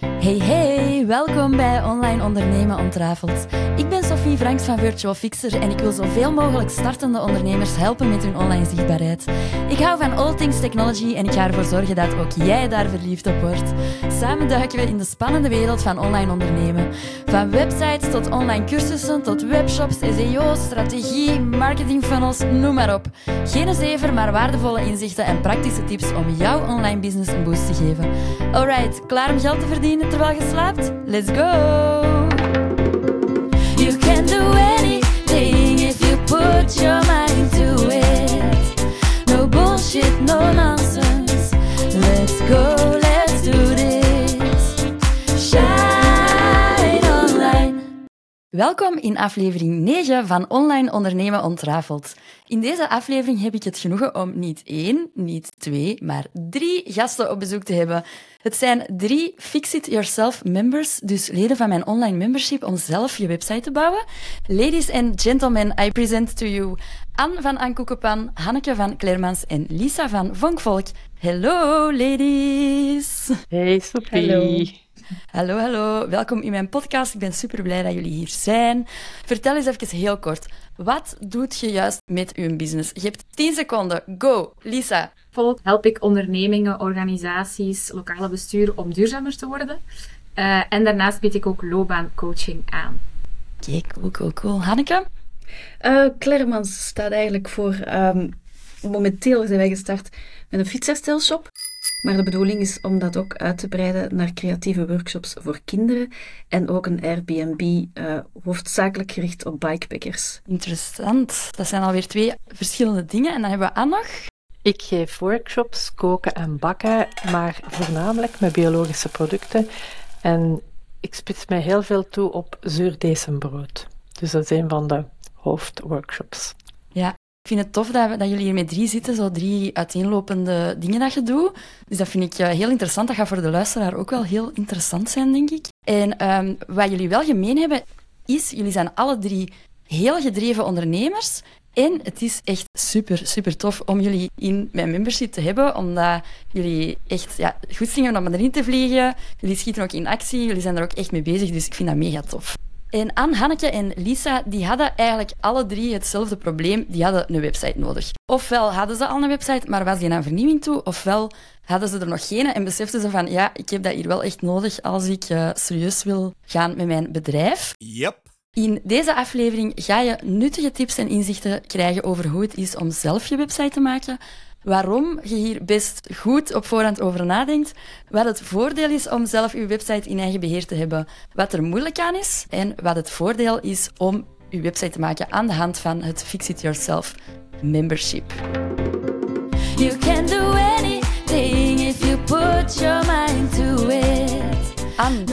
thank you Hey hey, welkom bij Online Ondernemen Ontrafeld. Ik ben Sophie Franks van Virtual Fixer en ik wil zoveel mogelijk startende ondernemers helpen met hun online zichtbaarheid. Ik hou van all things technology en ik ga ervoor zorgen dat ook jij daar verliefd op wordt. Samen duiken we in de spannende wereld van online ondernemen. Van websites tot online cursussen tot webshops, SEO, strategie, marketing funnels, noem maar op. Geen zever, maar waardevolle inzichten en praktische tips om jouw online business een boost te geven. Alright, klaar om geld te verdienen terwijl je slaapt? Let's go! You can do anything if you put your mind to it. No bullshit, no nonsense. Welkom in aflevering 9 van Online Ondernemen Ontrafeld. In deze aflevering heb ik het genoegen om niet één, niet twee, maar drie gasten op bezoek te hebben. Het zijn drie Fix-It-Yourself members, dus leden van mijn online membership om zelf je website te bouwen. Ladies and gentlemen, I present to you Anne van Ankoekepan, Hanneke van Klermans en Lisa van Vonkvolk. Hello, ladies! Hey Sophie. Hallo. Hallo, hallo. Welkom in mijn podcast. Ik ben super blij dat jullie hier zijn. Vertel eens even heel kort. Wat doet je juist met uw business? Je hebt 10 seconden. Go, Lisa. Volk help ik ondernemingen, organisaties, lokale besturen om duurzamer te worden. Eh, en daarnaast bied ik ook loopbaancoaching aan. Oké, cool, cool, cool. Hanneke? Eh Klermans staat eigenlijk voor... ehm, momenteel zijn wij gestart met een fietsherstelshop. Maar de bedoeling is om dat ook uit te breiden naar creatieve workshops voor kinderen. En ook een Airbnb, eh, hoofdzakelijk gericht op bikepackers. Interessant. Dat zijn alweer twee verschillende dingen. En dan hebben we Anne nog. Ik geef workshops koken en bakken, maar voornamelijk met biologische producten. En ik spits mij heel veel toe op zuurdesembrood. Dus dat is een van de hoofdworkshops. Ik vind het tof dat jullie hier met drie zitten, zo drie uiteenlopende dingen dat je doet. Dus dat vind ik eh, heel interessant. Dat gaat voor de luisteraar ook wel heel interessant zijn, denk ik. En ehm, wat jullie wel gemeen hebben, is, jullie zijn alle drie heel gedreven ondernemers. En het is echt super, super tof om jullie in mijn membership te hebben, omdat jullie echt ja, goed zingen om erin te vliegen. Jullie schieten ook in actie, jullie zijn er ook echt mee bezig, dus ik vind dat mega tof. En Anne, Hanneke en Lisa, die hadden eigenlijk alle drie hetzelfde probleem. Die hadden een website nodig. Ofwel hadden ze al een website, maar was die aan vernieuwing toe, ofwel hadden ze er nog geen en beseften ze van, ja, ik heb dat hier wel echt nodig als ik eh, serieus wil gaan met mijn bedrijf. Yep. In deze aflevering ga je nuttige tips en inzichten krijgen over hoe het is om zelf je website te maken, waarom je hier best goed op voorhand over nadenkt, wat het voordeel is om zelf je website in eigen beheer te hebben, wat er moeilijk aan is en wat het voordeel is om je website te maken aan de hand van het Fix It Yourself membership. You can do anything if you put your mind to it. Anne,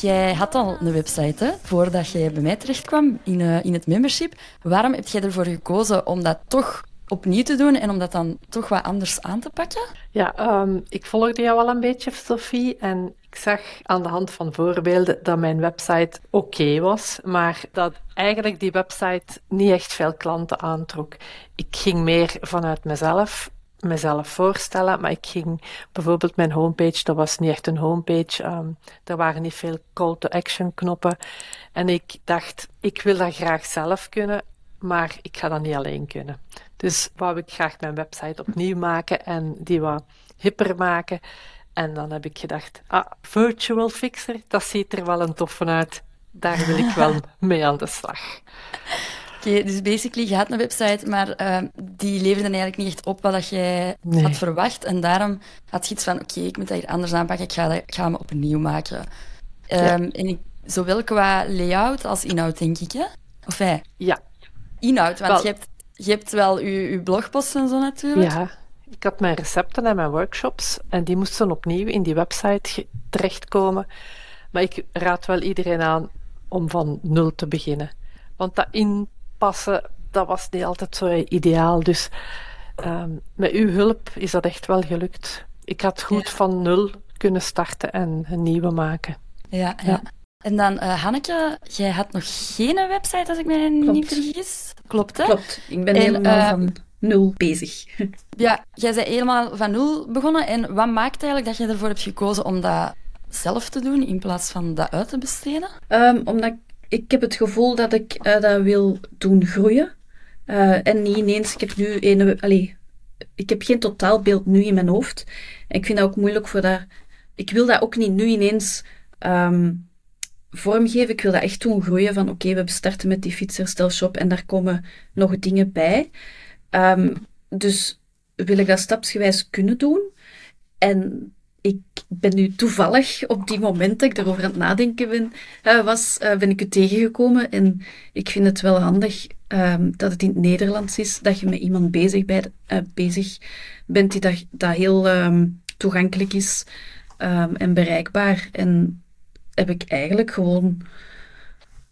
jij had al een website hè, voordat jij bij mij terechtkwam in, eh, in het membership. Waarom heb jij ervoor gekozen om dat toch opnieuw te doen en om dat dan toch wat anders aan te pakken? Ja, ehm, ik volgde jou al een beetje, Sophie, en ik zag aan de hand van voorbeelden dat mijn website oké was, maar dat eigenlijk die website niet echt veel klanten aantrok. Ik ging meer vanuit mezelf, mezelf voorstellen, maar ik ging bijvoorbeeld mijn homepage, dat was niet echt een homepage, ehm, er waren niet veel call-to-action knoppen. En ik dacht, ik wil dat graag zelf kunnen, maar ik ga dat niet alleen kunnen. Dus wou ik graag mijn website opnieuw maken en die wat hipper maken. En dan heb ik gedacht, ah, Virtual Fixer, dat ziet er wel een toffe uit. Daar wil ik wel mee aan de slag. Oké, dus basically, je had een website, maar eh, die leverde eigenlijk niet echt op wat dat jij Nee. had verwacht. En daarom had je iets van, oké, ik moet dat hier anders aanpakken, ik ga, dat, ik ga hem opnieuw maken. Ehm, En ik, zowel qua layout als inhoud, denk ik, hè? Of hij? Ja, Inhoud, want Wel- je, hebt, je hebt wel je, je blogposts en zo natuurlijk. ja. Ik had mijn recepten en mijn workshops en die moesten opnieuw in die website terechtkomen. Maar ik raad wel iedereen aan om van nul te beginnen. Want dat inpassen, dat was niet altijd zo ideaal. Dus ehm, met uw hulp is dat echt wel gelukt. Ik had goed van nul kunnen starten en een nieuwe maken. Ja, ja. Ja. En dan, eh, Hanneke, jij had nog geen website, als ik mij niet vergis. Klopt, hè? Klopt, ik ben En, helemaal eh, van nul bezig. Ja, jij bent helemaal van nul begonnen. En wat maakt eigenlijk dat je ervoor hebt gekozen om dat zelf te doen in plaats van dat uit te besteden? Um, omdat ik, ik heb het gevoel dat ik uh, dat wil doen groeien. Uh, en niet ineens, ik heb nu een, allez, ik heb geen totaalbeeld nu in mijn hoofd. En ik vind dat ook moeilijk voor dat. Ik wil dat ook niet nu ineens um, vormgeven. Ik wil dat echt doen groeien van oké, we starten met die fietsherstelshop en daar komen nog dingen bij. Um, dus wil ik dat stapsgewijs kunnen doen. En ik ben nu toevallig op die moment dat ik erover aan het nadenken ben, uh, was, uh, ben ik u tegengekomen. En ik vind het wel handig um, dat het in het Nederlands is, dat je met iemand bezig, bij, uh, bezig bent die dat, dat heel um, toegankelijk is en bereikbaar. En heb ik eigenlijk gewoon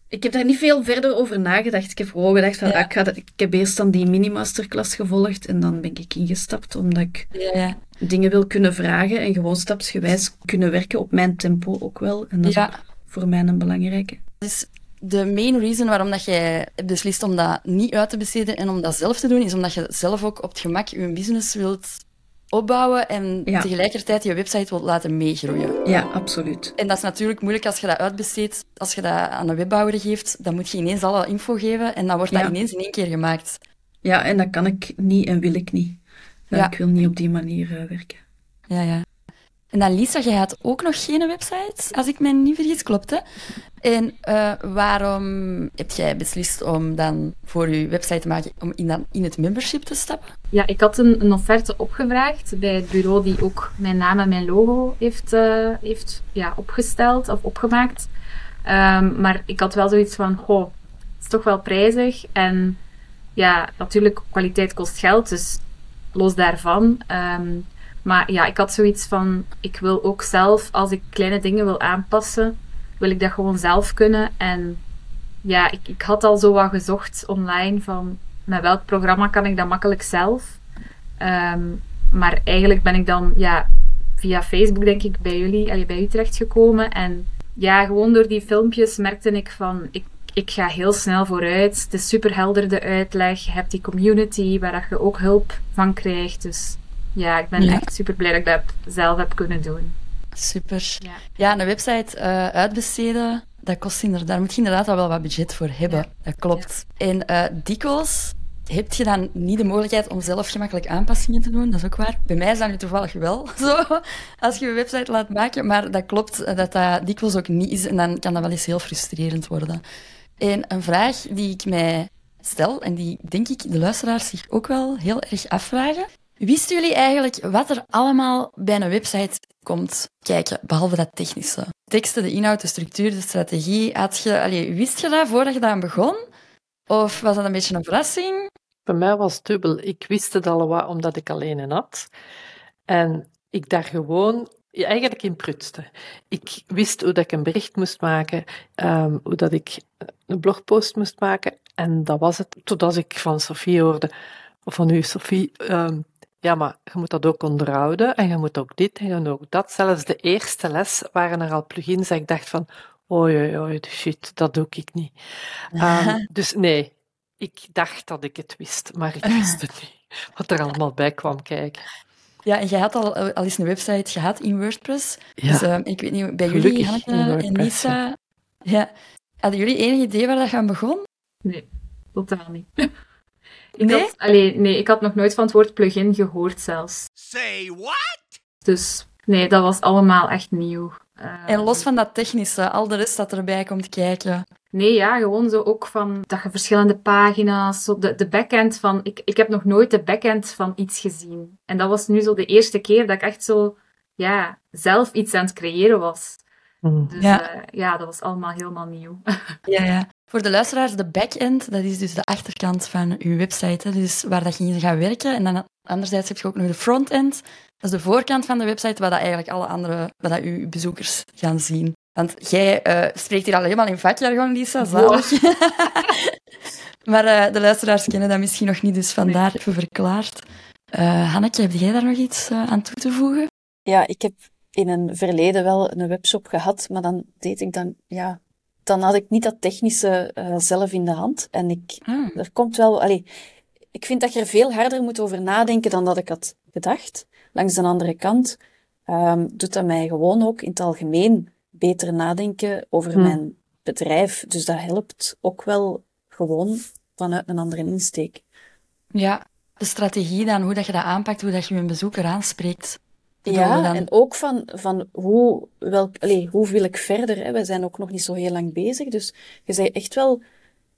ik heb daar niet veel verder over nagedacht. Ik heb gewoon gedacht van, ja. ik, ga ik heb eerst dan die mini-masterclass gevolgd en dan ben ik ingestapt omdat ik ja, dingen wil kunnen vragen en gewoon stapsgewijs kunnen werken op mijn tempo ook wel. En dat is voor mij een belangrijke. Dus de main reason waarom dat jij beslist om dat niet uit te besteden en om dat zelf te doen, is omdat je zelf ook op het gemak je business wilt opbouwen en ja. tegelijkertijd je website wilt laten meegroeien. Ja, absoluut. En dat is natuurlijk moeilijk als je dat uitbesteedt. Als je dat aan een webbouwer geeft, dan moet je ineens alle info geven en dan wordt dat ineens in één keer gemaakt. Ja, en dat kan ik niet en wil ik niet. Ja. Ik wil niet op die manier uh, werken. Ja, ja. En dan Lisa, jij had ook nog geen website, als ik me niet vergis, klopt hè? En uh, waarom heb jij beslist om dan voor je website te maken, om in, dan in het membership te stappen? Ja, ik had een, een offerte opgevraagd bij het bureau die ook mijn naam en mijn logo heeft, uh, heeft ja, opgesteld of opgemaakt. Um, maar ik had wel zoiets van, goh, het is toch wel prijzig. En ja, natuurlijk, kwaliteit kost geld, dus los daarvan. Um, maar ja, ik had zoiets van, ik wil ook zelf, als ik kleine dingen wil aanpassen, wil ik dat gewoon zelf kunnen. En ja, ik, ik had al zo wat gezocht online van, met welk programma kan ik dat makkelijk zelf? Um, maar eigenlijk ben ik dan, ja, via Facebook denk ik bij jullie, bij u terechtgekomen. En ja, gewoon door die filmpjes merkte ik van, ik, ik ga heel snel vooruit. Het is super helder de uitleg. Je hebt die community waar je ook hulp van krijgt. Dus ja, ik ben ja. echt super blij dat ik dat zelf heb kunnen doen. Super. Ja, ja een website uh, uitbesteden, dat kost inderdaad, daar moet je inderdaad al wel wat budget voor hebben. Ja. Dat klopt. En uh, dikwijls heb je dan niet de mogelijkheid om zelf gemakkelijk aanpassingen te doen. Dat is ook waar. Bij mij is dat nu toevallig wel zo, als je een website laat maken. Maar dat klopt eh, dat dat dikwijls ook niet is. En dan kan dat wel eens heel frustrerend worden. En een vraag die ik mij stel, en die denk ik de luisteraars zich ook wel heel erg afvragen, Wisten jullie eigenlijk wat er allemaal bij een website komt kijken, behalve dat technische? Teksten, de inhoud, de structuur, de strategie. Had je, wist je dat voordat je aan begon? Of was dat een beetje een verrassing? Bij mij was het dubbel. Ik wist het al wat omdat ik alleen een had. En ik daar gewoon eigenlijk in prutste. Ik wist hoe dat ik een bericht moest maken, um, hoe dat ik een blogpost moest maken. En dat was het. Totdat ik van Sophie hoorde, of van u, Sophie, um, ja, maar je moet dat ook onderhouden en je moet ook dit en je moet ook dat. Zelfs de eerste les waren er al plugins dat ik dacht van, oei, oei, oei, shit, dat doe ik niet. Um, dus nee, ik dacht dat ik het wist, maar ik wist het niet. Wat er allemaal bij kwam kijken. Ja, en je had al, al eens een website gehad in WordPress. Ja. Dus um, ik weet niet, bij jullie, Hanneke en Lisa... Ja. Hadden jullie enig idee waar dat gaan begon? Nee, totaal niet. Ik nee? Had, allee, nee, ik had nog nooit van het woord plugin gehoord zelfs. Say what? Dus nee, dat was allemaal echt nieuw. Uh, en los van dat technische, al de rest dat erbij komt kijken. Nee, ja, gewoon zo ook van dat je verschillende pagina's, zo de, de backend van... Ik, ik heb nog nooit de backend van iets gezien. En dat was nu zo de eerste keer dat ik echt zo, ja, zelf iets aan het creëren was. Mm. Dus ja. Uh, ja, dat was allemaal helemaal nieuw. Ja, ja. Voor de luisteraars, de backend, dat is dus de achterkant van uw website. Hè, dus waar dat je in gaat werken. En dan anderzijds heb je ook nog de frontend. Dat is de voorkant van de website, waar dat eigenlijk alle andere, waar dat uw bezoekers gaan zien. Want jij uh, spreekt hier al helemaal in vakjargon, Lisa. Zalig. maar uh, de luisteraars kennen dat misschien nog niet, dus vandaar even verklaard. Uh, Hanneke, heb jij daar nog iets aan toe te voegen? Ja, ik heb in een verleden wel een webshop gehad, maar dan deed ik dan ja, dan had ik niet dat technische uh, zelf in de hand. En ik, hmm. er komt wel, allee, ik vind dat je er veel harder moet over nadenken dan dat ik had gedacht. Langs de andere kant, ehm, doet dat mij gewoon ook in het algemeen beter nadenken over Hmm. mijn bedrijf. Dus dat helpt ook wel gewoon vanuit een andere insteek. Ja, de strategie dan, hoe dat je dat aanpakt, hoe dat je een bezoeker aanspreekt. Ja, en ook van, van hoe, welk, allee, hoe wil ik verder? Hè? We zijn ook nog niet zo heel lang bezig, dus je bent echt wel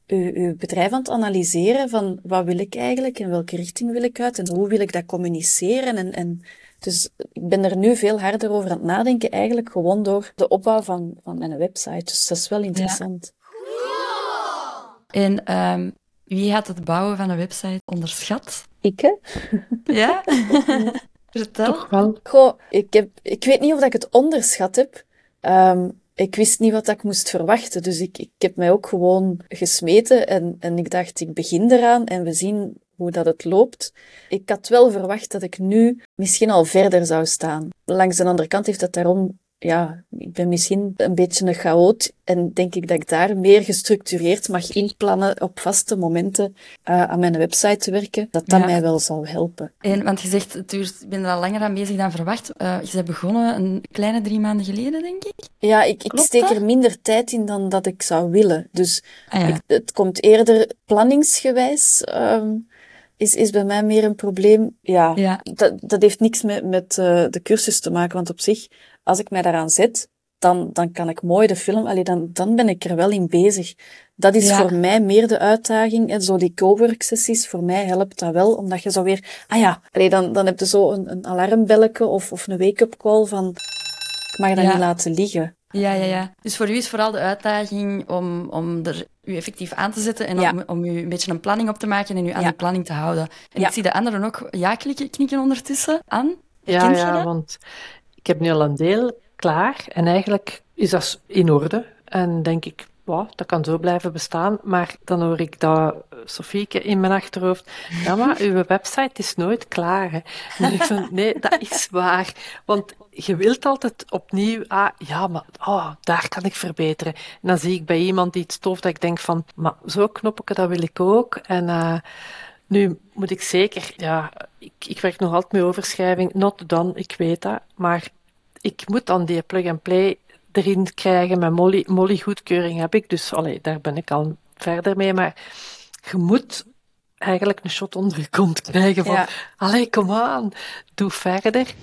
je, je bedrijf aan het analyseren van wat wil ik eigenlijk, in welke richting wil ik uit en hoe wil ik dat communiceren. En, en dus ik ben er nu veel harder over aan het nadenken, eigenlijk gewoon door de opbouw van, van mijn website. Dus dat is wel interessant. En ehm, wie had het bouwen van een website onderschat? Ik, hè? Ja? Vertel. Toch wel. Goh, ik, heb, ik weet niet of dat ik het onderschat heb. Ehm, ik wist niet wat ik moest verwachten. Dus ik, ik heb mij ook gewoon gesmeten en, en ik dacht, ik begin eraan en we zien hoe dat het loopt. Ik had wel verwacht dat ik nu misschien al verder zou staan. Langs de andere kant heeft dat daarom, ja, ik ben misschien een beetje een chaot en denk ik dat ik daar meer gestructureerd mag inplannen op vaste momenten eh, aan mijn website te werken, dat dat Ja. mij wel zal helpen. En, want je zegt, het duurt, ik ben er al langer aan bezig dan verwacht. Eh, je bent begonnen een kleine drie maanden geleden, denk ik. Ja, ik, ik steek er minder tijd in dan dat ik zou willen. Dus Ah, ja. ik, het komt eerder planningsgewijs. ehm, is, is bij mij meer een probleem. Ja, Ja. Dat, dat heeft niks met, met eh, de cursus te maken. Want op zich, als ik mij daaraan zet, dan, dan kan ik mooi de film... Allee, dan, dan ben ik er wel in bezig. Dat is Ja. voor mij meer de uitdaging. En zo die cowork sessies, voor mij helpt dat wel. Omdat je zo weer... Ah ja, allee, dan, dan heb je zo een, een alarmbelletje of, of een wake-up call van... Ik mag dat Ja. niet laten liggen. Ja, ja, ja. Dus voor u is vooral de uitdaging om, om er u effectief aan te zetten en Ja. om, om u een beetje een planning op te maken en u aan Ja. die planning te houden. En Ja. ik zie de anderen ook ja knikken, knikken ondertussen aan. Ja, ja, want ik heb nu al een deel klaar en eigenlijk is dat in orde. En denk ik, wauw, dat kan zo blijven bestaan. Maar dan hoor ik dat Sofieke in mijn achterhoofd. Ja, maar uw website is nooit klaar. Hè. En ik van, nee, dat is waar. Want je wilt altijd opnieuw, ah, ja, maar oh, daar kan ik verbeteren. En dan zie ik bij iemand iets tof dat ik denk van, maar zo knoppetje, dat wil ik ook. En eh, nu moet ik zeker, ja, ik, ik werk nog altijd met overschrijving, not done, ik weet dat. Maar ik moet dan die plug-and-play erin krijgen met Molly. Molly goedkeuring heb ik, dus allee, daar ben ik al verder mee. Maar je moet eigenlijk een shot onder je kont krijgen van, Ja. allee, kom aan, doe verder.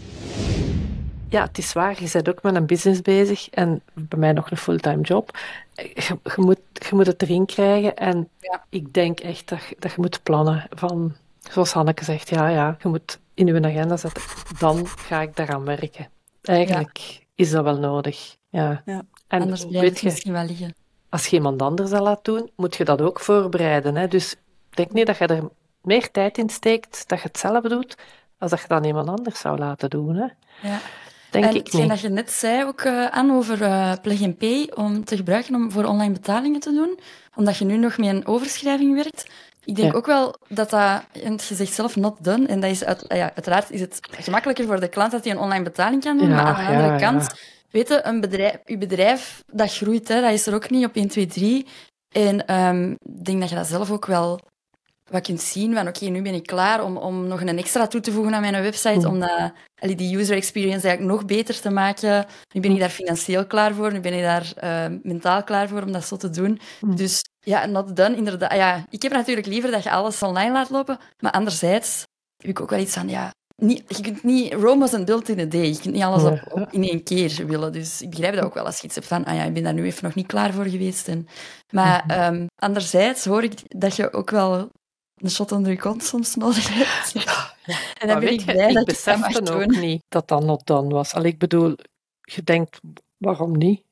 Ja, het is waar, je bent ook met een business bezig en bij mij nog een fulltime job. Je, je, moet, je moet het erin krijgen en Ja. ik denk echt dat, je- dat je moet plannen van, zoals Hanneke zegt, ja, ja, je moet in je agenda zetten, dan ga ik daaraan werken. Eigenlijk is dat wel nodig, ja. Ja. En Anders blijft je, misschien wel liggen. als je iemand anders dat laat doen, moet je dat ook voorbereiden. Hè? Dus denk niet dat je er meer tijd in steekt dat je het zelf doet, als dat je dat iemand anders zou laten doen. Hè? Ja. Denk en ik hetgeen niet. dat je net zei ook uh, aan over uh, Plug Pay om te gebruiken om voor online betalingen te doen, omdat je nu nog met een overschrijving werkt. Ik denk Ja. ook wel dat dat, je zegt zelf not done, en dat is uit, ja, uiteraard is het gemakkelijker voor de klant dat hij een online betaling kan doen, Ja, maar aan de andere kant, weet je, een bedrijf, je bedrijf, dat groeit, hè, dat is er ook niet op 1, 2, 3. En ehm, ik denk dat je dat zelf ook wel wat kunt zien van oké, nu ben ik klaar om, om nog een extra toe te voegen aan mijn website, Mm. om dat, allee, die user experience eigenlijk nog beter te maken. Nu ben ik daar financieel klaar voor, nu ben ik daar eh, mentaal klaar voor om dat zo te doen. Mm. Dus ja, not done, inderdaad. Ah Ja, ik heb natuurlijk liever dat je alles online laat lopen, maar anderzijds heb ik ook wel iets van, ja, niet, je kunt niet, Rome was een built in a day. Je kunt niet alles op, in één keer willen. Dus ik begrijp dat ook wel als je iets hebt van, ah ja, ik ben daar nu even nog niet klaar voor geweest. En, maar Mhm. ehm, anderzijds hoor ik dat je ook wel een shot onder je kont soms nodig hebt. En dan Maar ben weet ik blij je dat besefte ook niet dat dat not done was. Allee, ik bedoel, je denkt, waarom niet?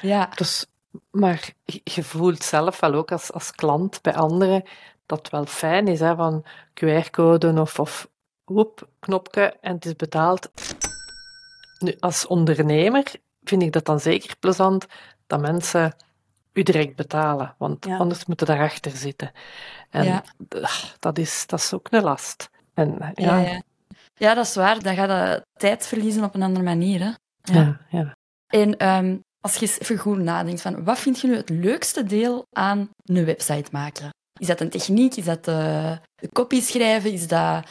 Ja, Dus, maar je je voelt zelf wel ook als, als klant bij anderen dat het wel fijn is, hè, van QR-code of, of woep, knopje en het is betaald. Nu, als ondernemer vind ik dat dan zeker plezant dat mensen u direct betalen, want Ja. anders moeten daarachter zitten. En Ja. d- dat, is, dat is ook een last. En ja, ja, ja. ja, dat is waar. Dan ga je tijd verliezen op een andere manier. Hè? ja, ja. En ehm, als je eens even goed nadenkt, van, wat vind je nu het leukste deel aan een website maken? Is dat een techniek? Is dat de, de copy schrijven? Is dat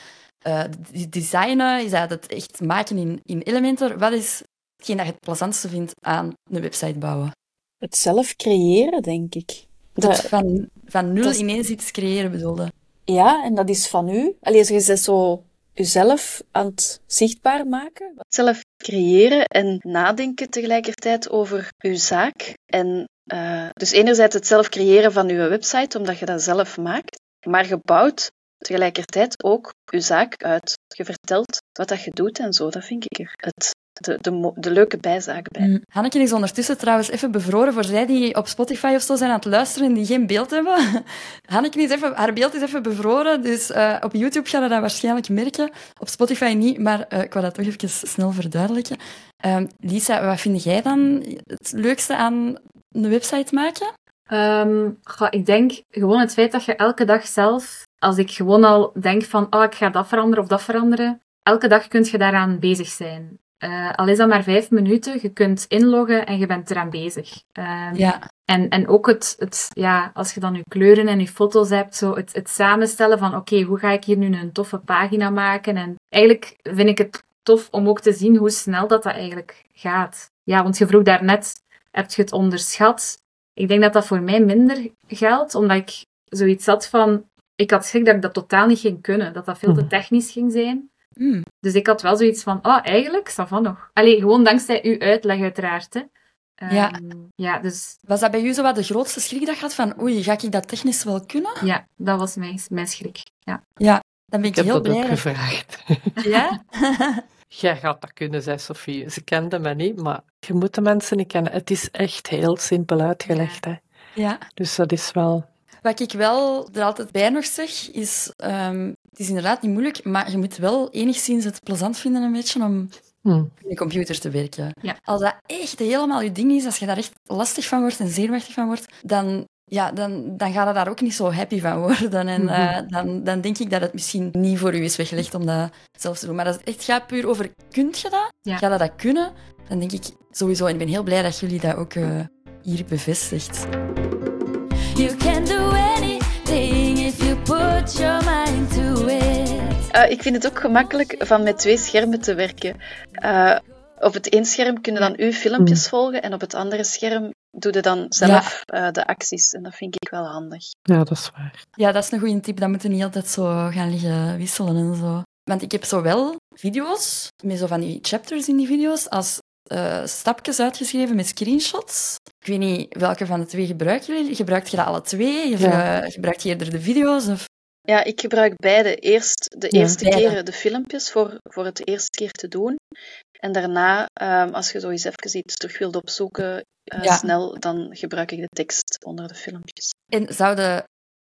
uh, designen? Is dat het echt maken in, in Elementor? Wat is hetgeen dat je het plezantste vindt aan een website bouwen? Het zelf creëren, denk ik. Dat, van, van nul dat... ineens iets creëren bedoelde. Ja, en dat is van u. Alleen je zegt zo jezelf aan het zichtbaar maken. Zelf creëren en nadenken tegelijkertijd over uw zaak. En uh, dus enerzijds het zelf creëren van uw website, omdat je dat zelf maakt, maar je bouwt tegelijkertijd ook uw zaak uit. Je vertelt wat dat je doet en zo. Dat vind ik er het de, de, de leuke bijzaak bij. Mm. Hanneke is ondertussen trouwens even bevroren voor zij die op Spotify of zo zijn aan het luisteren en die geen beeld hebben. Hanneke is even, haar beeld is even bevroren, dus uh, op YouTube ga je dat waarschijnlijk merken. Op Spotify niet, maar uh, ik wou dat toch even snel verduidelijken. Uh, Lisa, wat vind jij dan het leukste aan een website maken? Um, ik denk gewoon het feit dat je elke dag zelf, als ik gewoon al denk van, oh, ik ga dat veranderen of dat veranderen, elke dag kun je daaraan bezig zijn. Uh, al is dat maar vijf minuten, je kunt inloggen en je bent eraan bezig. Um, ja. En, en ook het, het, ja, als je dan je kleuren en je foto's hebt, zo het, het samenstellen van oké, hoe ga ik hier nu een toffe pagina maken? En eigenlijk vind ik het tof om ook te zien hoe snel dat, dat eigenlijk gaat. Ja, want je vroeg daarnet, heb je het onderschat? Ik denk dat dat voor mij minder geldt, omdat ik zoiets had van, ik had schrik dat ik dat totaal niet ging kunnen, dat dat veel te mhm. technisch ging zijn. Hmm. Dus ik had wel zoiets van, oh, eigenlijk, ça van nog. Allee, gewoon dankzij uw uitleg uiteraard, hè. Um, ja. ja, dus... Was dat bij u zo wat de grootste schrik dat gaat van, oei, ga ik dat technisch wel kunnen? Ja, dat was mijn, mijn schrik, ja. Ja, dan ben ik, ik heel blij. Ik heb dat ook gevraagd. Ja? Jij gaat dat kunnen, zei Sophie. Ze kende me niet, maar je moet de mensen niet kennen. Het is echt heel simpel uitgelegd, hè. Ja. Dus dat is wel... Wat ik wel er altijd bij nog zeg, is... Um, het is inderdaad niet moeilijk, maar je moet wel enigszins het plezant vinden een beetje om hmm. in de computer te werken. Ja. Als dat echt helemaal je ding is, als je daar echt lastig van wordt en zenuwachtig van wordt, dan, ja, dan, dan ga je daar ook niet zo happy van worden. En uh, dan, dan denk ik dat het misschien niet voor u is weggelegd om dat zelf te doen. Maar als het echt gaat puur over, kunt je dat? Ja. Ga je dat kunnen? Dan denk ik sowieso, en ik ben heel blij dat jullie dat ook uh, hier bevestigt. You can do anything if you put your mind to it. Uh, ik vind het ook gemakkelijk van met twee schermen te werken. Uh, op het één scherm kunnen dan uw filmpjes mm. volgen en op het andere scherm doe je dan zelf ja. uh, de acties. En dat vind ik wel handig. Ja, dat is waar. Ja, dat is een goede tip. Dat moeten niet altijd zo gaan liggen wisselen en zo. Want ik heb zowel video's, met zo van die chapters in die video's, als uh, stapjes uitgeschreven met screenshots. Ik weet niet welke van de twee gebruiken jullie. Gebruikt je dat alle twee? Ja. Uh, gebruikt je eerder de video's? Of? Ja, ik gebruik beide. Eerst de ja, eerste beide. keer de filmpjes voor, voor het eerste keer te doen. En daarna, um, als je zo eens even iets terug wilt opzoeken, uh, ja. snel, dan gebruik ik de tekst onder de filmpjes. En zouden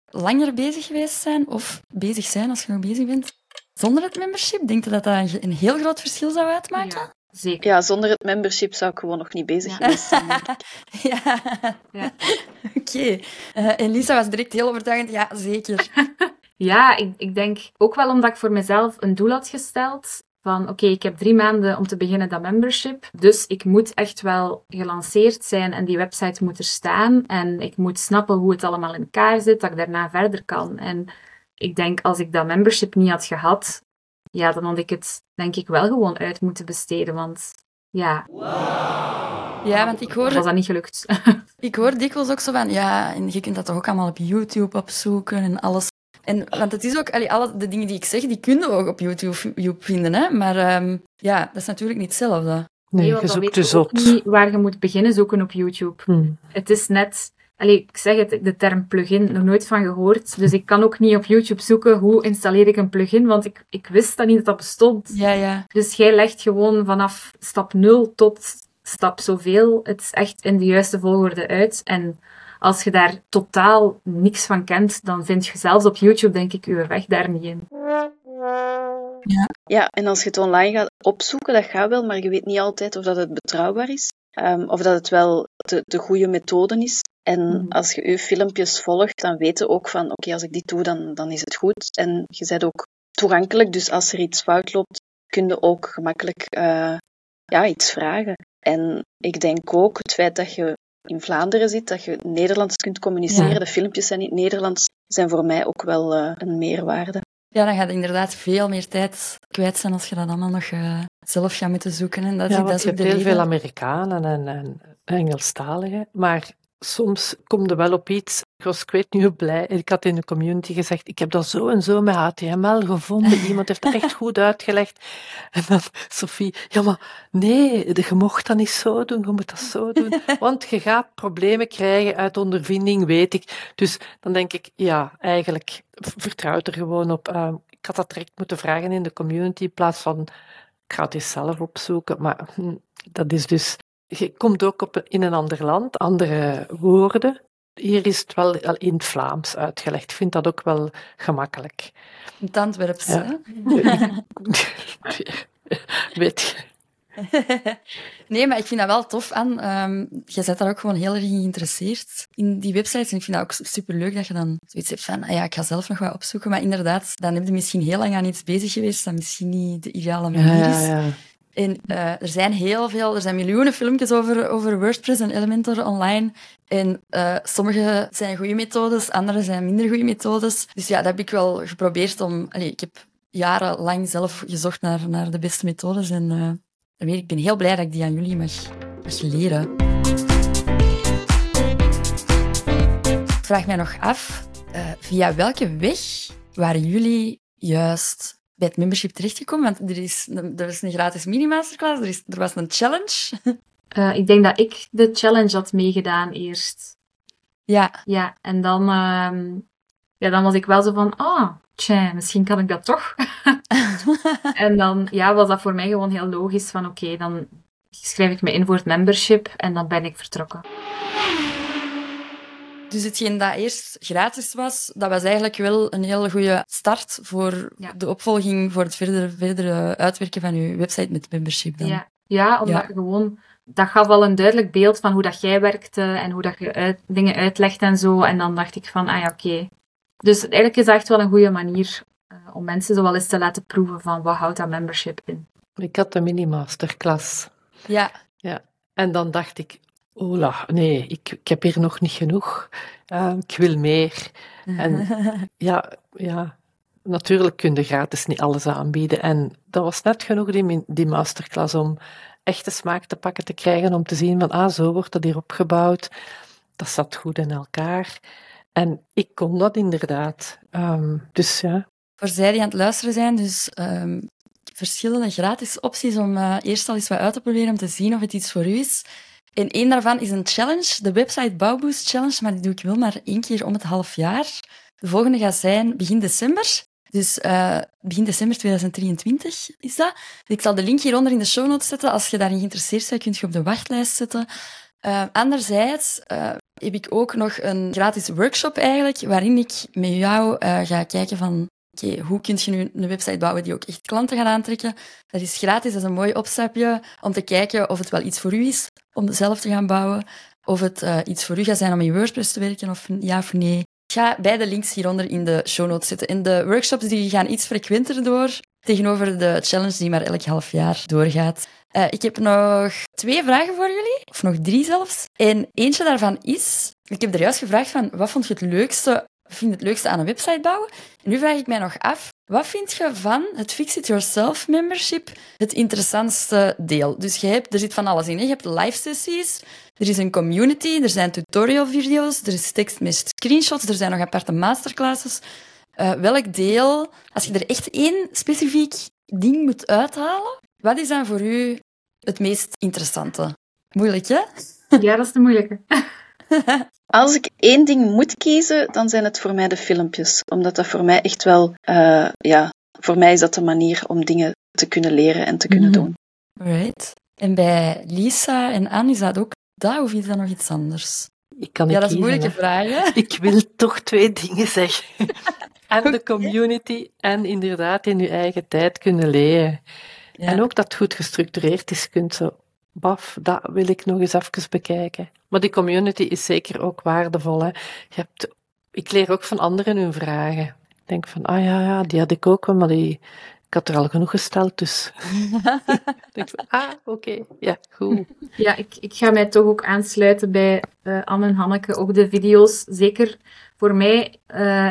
langer bezig geweest zijn, of bezig zijn als je nog bezig bent, zonder het membership? Denk je dat dat een heel groot verschil zou uitmaken? Ja. Zeker. Ja, zonder het membership zou ik gewoon nog niet bezig geweest zijn. ja, ja. oké. Okay. Uh, en Lisa was direct heel overtuigend. Ja, zeker. ja, ik, ik denk ook wel omdat ik voor mezelf een doel had gesteld. Van oké, okay, ik heb drie maanden om te beginnen dat membership. Dus ik moet echt wel gelanceerd zijn en die website moet er staan. En ik moet snappen hoe het allemaal in elkaar zit, dat ik daarna verder kan. En ik denk als ik dat membership niet had gehad, ja, dan had ik het denk ik wel gewoon uit moeten besteden. Want ja. Ja, want ik hoor... Was dat niet gelukt. ik hoor dikwijls ook zo van, ja, en je kunt dat toch ook allemaal op YouTube opzoeken en alles. En, want het is ook, allee, alle de dingen die ik zeg, die kunnen we ook op YouTube vinden, hè. Maar um, ja, dat is natuurlijk niet hetzelfde. Nee, nee je zoekt dus ook niet waar je moet beginnen zoeken op YouTube. Hmm. Het is net Allee, ik zeg het, de term plugin, nog nooit van gehoord. Dus ik kan ook niet op YouTube zoeken hoe installeer ik een plugin, want ik, ik wist dat niet dat dat bestond. Ja, ja. Dus jij legt gewoon vanaf stap 0 tot stap zoveel het echt in de juiste volgorde uit. En als je daar totaal niks van kent, dan vind je zelfs op YouTube, denk ik, je weg daar niet in. Ja. ja, en als je het online gaat opzoeken, dat gaat wel, maar je weet niet altijd of dat het betrouwbaar is. Um, of dat het wel de, de goede methode is. En mhm. als je je filmpjes volgt, dan weet je ook van, oké, okay, als ik dit doe, dan, dan is het goed. En je bent ook toegankelijk, dus als er iets fout loopt, kun je ook gemakkelijk uh, ja, iets vragen. En ik denk ook het feit dat je in Vlaanderen zit, dat je Nederlands kunt communiceren, ja. de filmpjes zijn in het Nederlands, zijn voor mij ook wel uh, een meerwaarde. Ja, dan gaat inderdaad veel meer tijd kwijt zijn als je dat allemaal nog uh, zelf gaat moeten zoeken. En dat, ja, is, dat je hebt heel veel Amerikanen en, en Engelstaligen, maar soms kom je wel op iets. Ik was ik weet niet hoe blij. Ik had in de community gezegd, ik heb dat zo en zo met HTML gevonden. Iemand heeft dat echt goed uitgelegd. En dan Sophie, ja maar nee, je mocht dat niet zo doen, je moet dat zo doen. Want je gaat problemen krijgen uit ondervinding, weet ik. Dus dan denk ik, ja, eigenlijk vertrouw er gewoon op. Uh, ik had dat direct moeten vragen in de community in plaats van, ik ga het eens zelf opzoeken. Maar hm, dat is dus je komt ook op, in een ander land, andere woorden. Hier is het wel in het Vlaams uitgelegd. Ik vind dat ook wel gemakkelijk. Het Antwerps, Ja. Weet je. nee, maar ik vind dat wel tof aan. Um, je bent daar ook gewoon heel erg in geïnteresseerd in die websites. En ik vind dat ook superleuk dat je dan zoiets hebt van, ah ja, ik ga zelf nog wat opzoeken. Maar inderdaad, dan heb je misschien heel lang aan iets bezig geweest dat misschien niet de ideale manier is. Ja, ja, ja. En uh, er zijn heel veel, er zijn miljoenen filmpjes over, over WordPress en Elementor online. En uh, sommige zijn goede methodes, andere zijn minder goede methodes. Dus ja, dat heb ik wel geprobeerd om... Ik heb jarenlang zelf gezocht naar, naar de beste methodes. En uh, ik ben heel blij dat ik die aan jullie mag, mag leren. Ik vraag mij nog af, via welke weg waren jullie juist bij het membership terechtgekomen? Want er is, er is een gratis mini-masterclass, er, is, er was een challenge. Uh, ik denk dat ik de challenge had meegedaan eerst. Ja. Ja, en dan, uh, ja, dan was ik wel zo van, ah, oh, tja, misschien kan ik dat toch. en dan ja, was dat voor mij gewoon heel logisch van, oké, okay, dan schrijf ik me in voor het membership en dan ben ik vertrokken. Dus hetgeen dat eerst gratis was, dat was eigenlijk wel een hele goede start voor ja. de opvolging, voor het verdere, verdere uitwerken van je website met membership. Dan. Ja. ja, omdat ja. gewoon... Dat gaf al een duidelijk beeld van hoe dat jij werkte en hoe dat je uit, dingen uitlegt en zo. En dan dacht ik van, ah ja, oké. Okay. Dus eigenlijk is dat echt wel een goede manier uh, om mensen zo wel eens te laten proeven van wat houdt dat membership in. Ik had de mini-masterclass. Ja. ja. En dan dacht ik, Ola, nee, ik, ik heb hier nog niet genoeg. Uh, ik wil meer. En ja, ja, natuurlijk kun je gratis niet alles aanbieden. En dat was net genoeg, die, die masterclass, om echte smaak te pakken te krijgen, om te zien van, ah, zo wordt dat hier opgebouwd. Dat zat goed in elkaar. En ik kon dat inderdaad. Um, dus ja. Voor zij die aan het luisteren zijn, dus um, verschillende gratis opties om uh, eerst al eens wat uit te proberen, om te zien of het iets voor u is. En één daarvan is een challenge, de website Bouwboost Challenge, maar die doe ik wel maar één keer om het half jaar. De volgende gaat zijn begin december. Dus uh, begin december 2023 is dat. Ik zal de link hieronder in de show notes zetten. Als je daarin geïnteresseerd bent, kun je op de wachtlijst zetten. Uh, anderzijds uh, heb ik ook nog een gratis workshop eigenlijk, waarin ik met jou ga kijken van hoe kun je nu een website bouwen die ook echt klanten gaat aantrekken. Dat is gratis, dat is een mooi opstapje om te kijken of het wel iets voor u is om zelf te gaan bouwen. Of het uh, iets voor u gaat zijn om in WordPress te werken, of ja of nee. Ik ga beide links hieronder in de show notes zetten. En de workshops die gaan iets frequenter door, tegenover de challenge die maar elk half jaar doorgaat. Uh, ik heb nog twee vragen voor jullie, of nog drie zelfs. En eentje daarvan is, ik heb er juist gevraagd van, wat vond je het leukste vind het leukste aan een website bouwen. En nu vraag ik mij nog af, wat vind je van het Fix-It-Yourself membership het interessantste deel? Dus je hebt, er zit van alles in. Hè? Je hebt live sessies, er is een community, er zijn tutorial video's, er is tekst met screenshots, er zijn nog aparte masterclasses. Uh, welk deel, als je er echt één specifiek ding moet uithalen, wat is dan voor u het meest interessante? Moeilijk, hè? Ja, dat is de moeilijke. Als ik één ding moet kiezen, dan zijn het voor mij de filmpjes. Omdat dat voor mij echt wel, uh, ja, voor mij is dat de manier om dingen te kunnen leren en te kunnen mm -hmm. doen. Right. En bij Lisa en Anne is dat ook dat of is dat nog iets anders? Ik kan ja, dat is een moeilijke vraag. Hè? Ik wil toch twee dingen zeggen. en de community en inderdaad in je eigen tijd kunnen leren. Ja. En ook dat het goed gestructureerd is, kunt zo baf, dat wil ik nog eens even bekijken. Maar die community is zeker ook waardevol. Hè. Je hebt, ik leer ook van anderen hun vragen. Ik denk van, ah ja, ja, die had ik ook wel, maar die, ik had er al genoeg gesteld, dus... denk van, ah, oké, okay. ja, goed. Ja, ik, ik ga mij toch ook aansluiten bij uh, Anne en Hanneke. Ook de video's, zeker voor mij... Uh,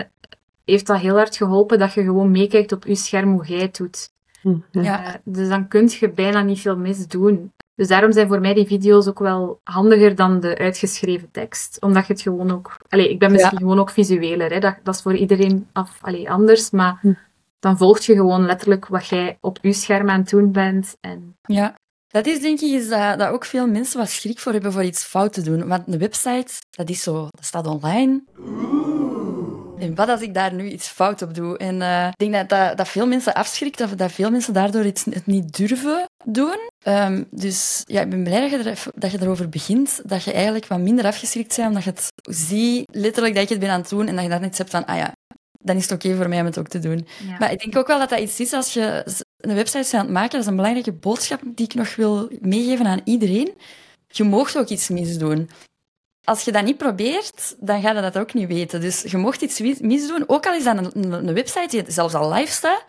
heeft dat heel hard geholpen dat je gewoon meekijkt op je scherm hoe jij het doet. Mhm. Ja. Eh, dus dan kun je bijna niet veel misdoen. Dus daarom zijn voor mij die video's ook wel handiger dan de uitgeschreven tekst. Omdat je het gewoon ook... Allee, ik ben misschien gewoon ook visueler. Hè. Dat, dat is voor iedereen af, allee, anders. Maar Hm. dan volg je gewoon letterlijk wat jij op je scherm aan het doen bent. En Ja. Dat is denk ik is dat, dat ook veel mensen wat schrik voor hebben voor iets fout te doen. Want een website, dat is zo, dat staat online. En wat als ik daar nu iets fout op doe? En eh, ik denk dat, dat, dat veel mensen afschrikt, dat, dat veel mensen daardoor iets, het niet durven doen. Ehm, dus ja, ik ben blij dat je, er, dat je erover begint. Dat je eigenlijk wat minder afgeschrikt bent, omdat je het ziet, letterlijk dat ik het ben aan het doen en dat je daar niet hebt van, ah ja, dan is het oké voor mij om het ook te doen. ja. Maar ik denk ook wel dat dat iets is als je een website bent aan het maken. Dat is een belangrijke boodschap die ik nog wil meegeven aan iedereen. Je moogt ook iets misdoen. Als je dat niet probeert, dan ga je dat ook niet weten. Dus je mocht iets misdoen, ook al is dat een, website die zelfs al live staat.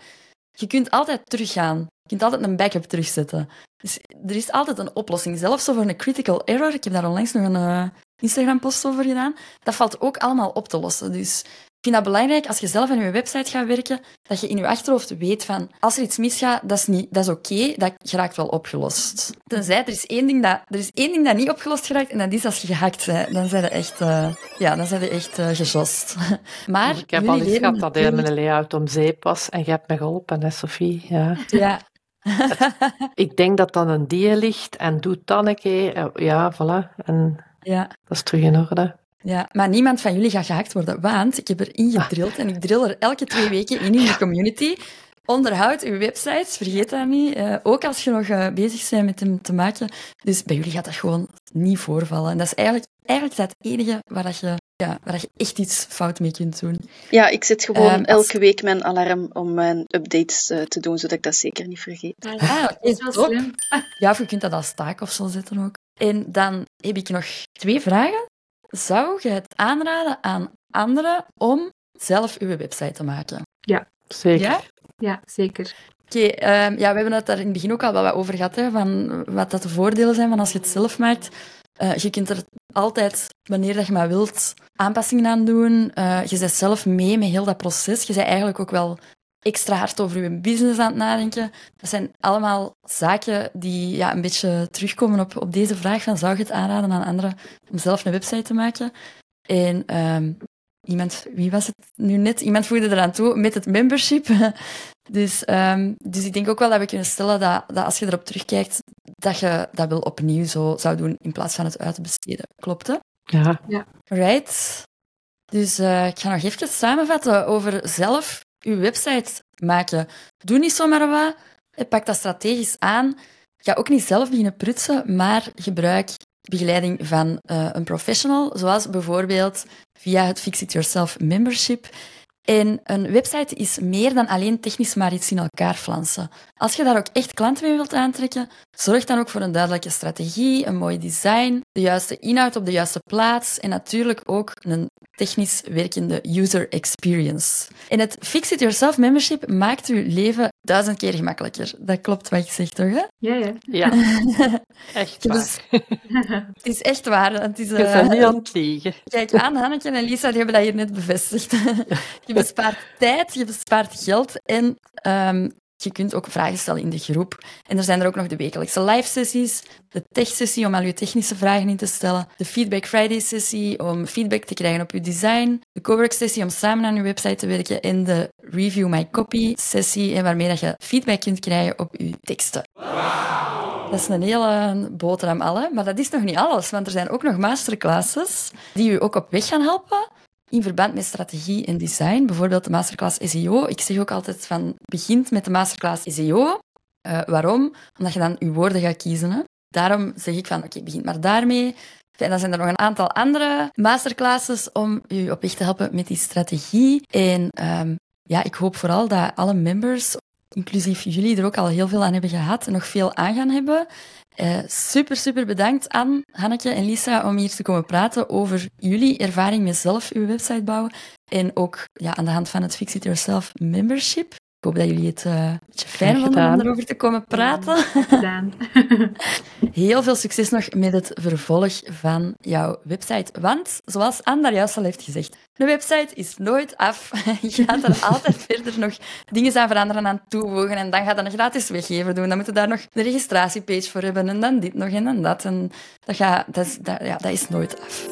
Je kunt altijd teruggaan. Je kunt altijd een backup terugzetten. Dus er is altijd een oplossing. Zelfs voor een critical error. Ik heb daar onlangs nog een eh, Instagram-post over gedaan. Dat valt ook allemaal op te lossen. Dus vind dat belangrijk als je zelf aan je website gaat werken, dat je in je achterhoofd weet van als er iets misgaat, dat is, niet, dat is oké, dat geraakt wel opgelost. Tenzij er is één ding dat, er is één ding dat niet opgelost geraakt en dat is als je gehackt bent. Dan zijn je echt, eh, ja, dan zijn je echt gejost. Maar ik heb al eens leren gehad dat natuurlijk- mijn layout om zeep was en je hebt me geholpen, hè, Sophie? Ja. Ja. Ik denk dat dan een dier ligt en doet dan een keer. eh, Ja, voilà. En ja. dat is terug in orde. Ja, maar niemand van jullie gaat gehackt worden, want ik heb erin gedrild en ik drill er elke twee weken in in de community. Onderhoud uw websites, vergeet dat niet. Eh, ook als je nog eh, bezig bent met hem te maken. Dus bij jullie gaat dat gewoon niet voorvallen. En dat is eigenlijk, eigenlijk dat het enige waar, dat je, ja, waar dat je echt iets fout mee kunt doen. Ja, ik zet gewoon als- elke week mijn alarm om mijn updates eh, te doen, zodat ik dat zeker niet vergeet. Ah, dat is wel slim. Ja, of je kunt dat als taak of zo zetten ook. En dan heb ik nog twee vragen. Zou je het aanraden aan anderen om zelf uw website te maken? Zeker. Ja? Ja, zeker. Oké, ehm, ja, we hebben het daar in het begin ook al wel wat over gehad, hè, van wat dat de voordelen zijn van als je het zelf maakt. Eh, je kunt er altijd, wanneer dat je maar wilt, aanpassingen aan doen. Eh, je bent zelf mee met heel dat proces. Je bent eigenlijk ook wel extra hard over je business aan het nadenken. Dat zijn allemaal zaken die ja, een beetje terugkomen op, op deze vraag van zou je het aanraden aan anderen om zelf een website te maken? En ehm, iemand, wie was het nu net? Iemand voegde eraan toe met het membership. Dus, ehm, dus ik denk ook wel dat we kunnen stellen dat, dat als je erop terugkijkt, dat je dat wel opnieuw zo zou doen in plaats van het uit te besteden. Klopt, hè? Ja. Right. Dus eh, ik ga nog even samenvatten over zelf uw website maken. Doe niet zomaar wat. Pak dat strategisch aan. Ga ook niet zelf beginnen prutsen, maar gebruik begeleiding van eh, een professional, zoals bijvoorbeeld via het Fix It Yourself membership. En een website is meer dan alleen technisch maar iets in elkaar flansen. Als je daar ook echt klanten mee wilt aantrekken, zorg dan ook voor een duidelijke strategie, een mooi design, de juiste inhoud op de juiste plaats en natuurlijk ook een technisch werkende user experience. En het Fix It Yourself membership maakt uw leven duizend keer gemakkelijker. Dat klopt wat ik zeg, toch? Hè? Ja, ja. Ja. Echt waar. dus- Het is echt waar. Het is, Je eh, bent niet aan het liegen. Kijk aan, Hanneke en Lisa, die hebben dat hier net bevestigd. je bespaart tijd, je bespaart geld en ehm, je kunt ook vragen stellen in de groep. En er zijn er ook nog de wekelijkse live-sessies, de tech-sessie om al je technische vragen in te stellen, de Feedback Friday-sessie om feedback te krijgen op je design, de Cowork-sessie om samen aan je website te werken en de Review My Copy-sessie en waarmee dat je feedback kunt krijgen op je teksten. Dat is een hele boterham alle, maar dat is nog niet alles, want er zijn ook nog masterclasses die u ook op weg gaan helpen in verband met strategie en design. Bijvoorbeeld de masterclass SEO. Ik zeg ook altijd van, begint met de masterclass SEO. Eh, waarom? Omdat je dan je woorden gaat kiezen. Hè? Daarom zeg ik van, oké, begin maar daarmee. En dan zijn er nog een aantal andere masterclasses om u op weg te helpen met die strategie. En ehm, ja, ik hoop vooral dat alle members, inclusief jullie, er ook al heel veel aan hebben gehad en nog veel aan gaan hebben. Eh, super, super bedankt aan Hanneke en Lisa om hier te komen praten over jullie ervaring met zelf uw website bouwen. En ook ja, aan de hand van het Fix It Yourself membership. Ik hoop dat jullie het uh, een beetje fijn vonden om erover te komen praten. gedaan. Heel veel succes nog met het vervolg van jouw website. Want, zoals Anne daar juist al heeft gezegd, de website is nooit af. Je gaat er altijd verder nog dingen aan veranderen, aan toevoegen. En dan gaat dat een gratis weggever doen. Dan moet je daar nog de registratiepage voor hebben. En dan dit nog en dan dat. En dat, gaat, dat, is, dat, ja, dat is nooit af.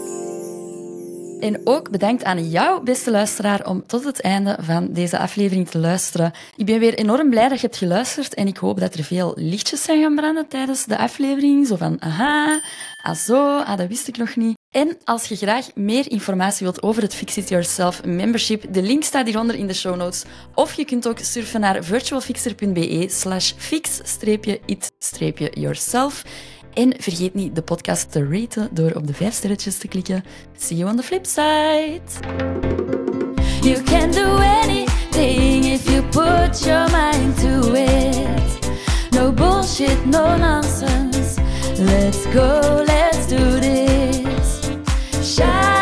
En ook bedankt aan jou, beste luisteraar, om tot het einde van deze aflevering te luisteren. Ik ben weer enorm blij dat je hebt geluisterd en ik hoop dat er veel lichtjes zijn gaan branden tijdens de aflevering. Zo van, aha, ah zo, ah, dat wist ik nog niet. En als je graag meer informatie wilt over het Fix It Yourself membership, de link staat hieronder in de show notes. Of je kunt ook surfen naar virtualfixer.be slash fix-it-yourself. En vergeet niet de podcast te raten door op de 5 sterretjes te klikken. See you on the flip side. You can do anything if you put your mind to it. No bullshit, no nonsense. Let's go, let's do this. Shine